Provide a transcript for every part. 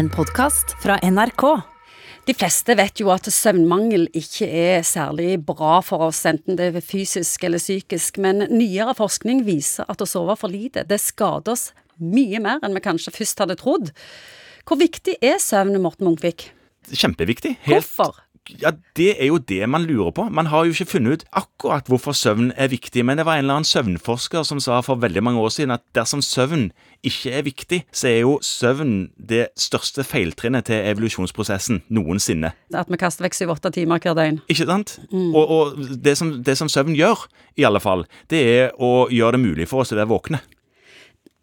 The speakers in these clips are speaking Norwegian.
en podkast fra NRK. De fleste vet jo at søvnmangel ikke er særlig bra for oss, enten det er fysisk eller psykisk, men nyere forskning viser at å sove for lite, det skader oss mye mer enn vi kanskje først hadde trodd. Hvor viktig er søvn, Morten Munkvik? Kjempeviktig. Helt, Hvorfor? Ja, Det er jo det man lurer på. Man har jo ikke funnet ut akkurat hvorfor søvn er viktig, men det var en eller annen søvnforsker som sa for veldig mange år siden at dersom søvn ikke er viktig, så er jo søvn det største feiltrinnet til evolusjonsprosessen noensinne. At vi kaster vekk syv-åtte timer hver døgn. Ikke sant? Og, og det, som, det som søvn gjør, i alle fall, det er å gjøre det mulig for oss å være våkne.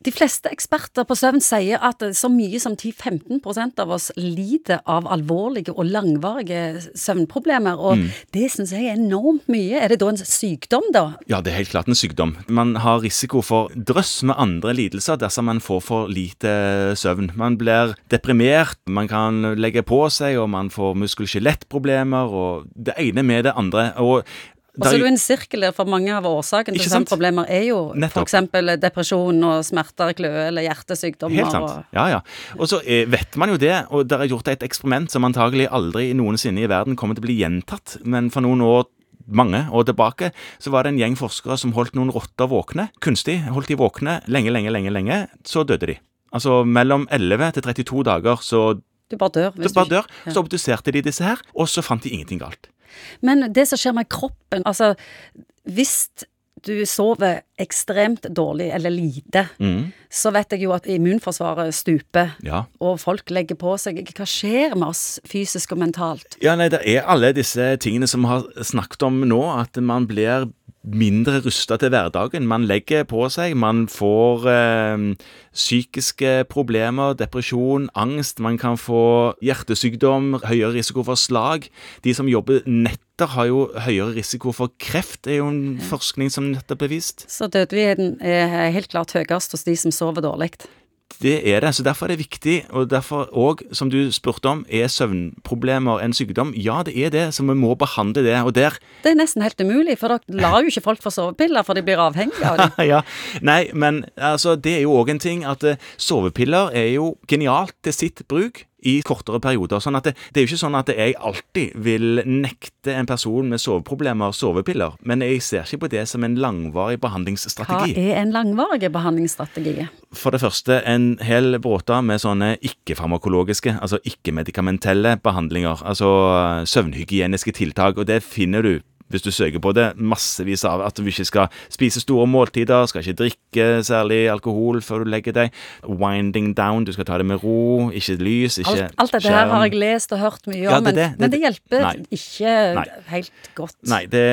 De fleste eksperter på søvn sier at så mye som 10-15% av oss lider av alvorlige og langvarige søvnproblemer, og det syns jeg er enormt mye. Er det da en sykdom, da? Ja, det er helt klart en sykdom. Man har risiko for drøss med andre lidelser dersom man får for lite søvn. Man blir deprimert, man kan legge på seg, og man får muskel-skjelettproblemer, og det ene med det andre. Og Og så er det jo en sirkel der, for mange av årsakene til sånne problemer er jo f.eks. depresjon og smerter, kløe eller hjertesykdommer. Helt sant. og... Ja, ja. Og så eh, vet man jo det, og det er gjort et eksperiment som antagelig aldri noensinne i verden kommer til å bli gjentatt, men for noen år mange år tilbake, så var det en gjeng forskere som holdt noen rotter våkne, kunstig, holdt de våkne lenge, lenge, lenge, lenge, så døde de. Altså mellom 11 til 32 dager så Du bare dør. Hvis du bare dør. Så obduserte de disse her, og så fant de ingenting galt. Men det som skjer med kroppen, altså hvis du sover ekstremt dårlig eller lite, Mm. så vet jeg jo at immunforsvaret stuper, Ja. og folk legger på seg. Hva skjer med oss fysisk og mentalt? Ja, nei, det er alle disse tingene som vi har snakket om nå, at man blir mindre rusta til hverdagen. Man legger på seg, man får eh, psykiske problemer, depresjon, angst. Man kan få hjertesykdom, høyere risiko for slag. De som jobber netter, har jo høyere risiko for kreft, det er jo en forskning som nettopp er vist. Så dødeligheten er helt klart høyest hos de som sover dårlig. Det er det, så derfor er det viktig, og derfor òg, som du spurte om, er søvnproblemer en sykdom? Ja, det er det, så vi må behandle det. Og der Det er nesten helt umulig, for dere lar jo ikke folk få sovepiller, for de blir avhengige av det. ja, Nei, men altså, det er jo òg en ting at eh, sovepiller er jo genialt til sitt bruk i kortere perioder. sånn at det, det er jo ikke sånn at jeg alltid vil nekte en person med soveproblemer sovepiller, men jeg ser ikke på det som en langvarig behandlingsstrategi. Hva er en langvarig behandlingsstrategi? For det første en hel bråte med sånne ikke-farmakologiske, altså ikke-medikamentelle behandlinger, altså eh, søvnhygieniske tiltak, og det finner du hvis du søker på det, massevis av at du ikke skal spise store måltider, skal ikke drikke særlig alkohol før du legger deg, winding down, du skal ta det med ro, ikke lys, ikke Alt, alt dette her har jeg lest og hørt mye Ja, om, det er men, det, det- men det hjelper Nei. ikke Nei. helt godt. Nei, det,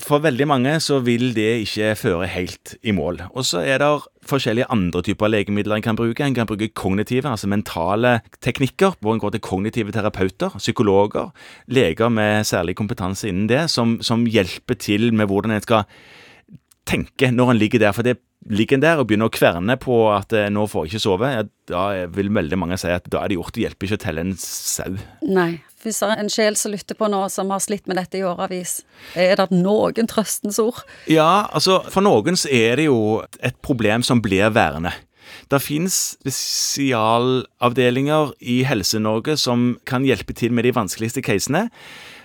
for veldig mange så vil det ikke føre helt i mål. Og så er det forskjellige andre typer legemidler en kan bruke. En kan bruke kognitive, altså mentale teknikker, hvor en går til kognitive terapeuter, psykologer, leger med særlig kompetanse innen det, som, som hjelper til med hvordan en skal tenke når en ligger der. For det ligger en der og begynner å kverne på at eh, nå får jeg ikke sove, ja, da vil veldig mange si at da er det gjort. Det hjelper ikke å telle en sau. Nei. Hvis det er en sjel som lytter på nå, som har slitt med dette i årevis, er det noen trøstens ord? Ja, altså for noen så er det jo et problem som blir værende. Det finnes spesialavdelinger i Helse-Norge som kan hjelpe til med de vanskeligste casene.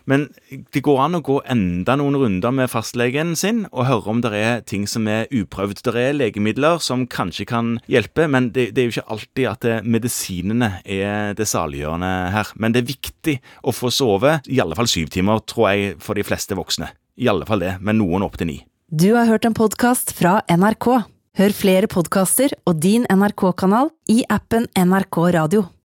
Men det går an å gå enda noen runder med fastlegen sin og høre om det er ting som er uprøvd. Det er legemidler som kanskje kan hjelpe, men det, det er jo ikke alltid at det, medisinene er det saliggjørende her. Men det er viktig å få sove, i alle fall syv timer, tror jeg, for de fleste voksne. I alle fall det, men noen opp til ni. Du har hørt en podkast fra NRK. Hør flere podkaster og din NRK-kanal i appen NRK Radio.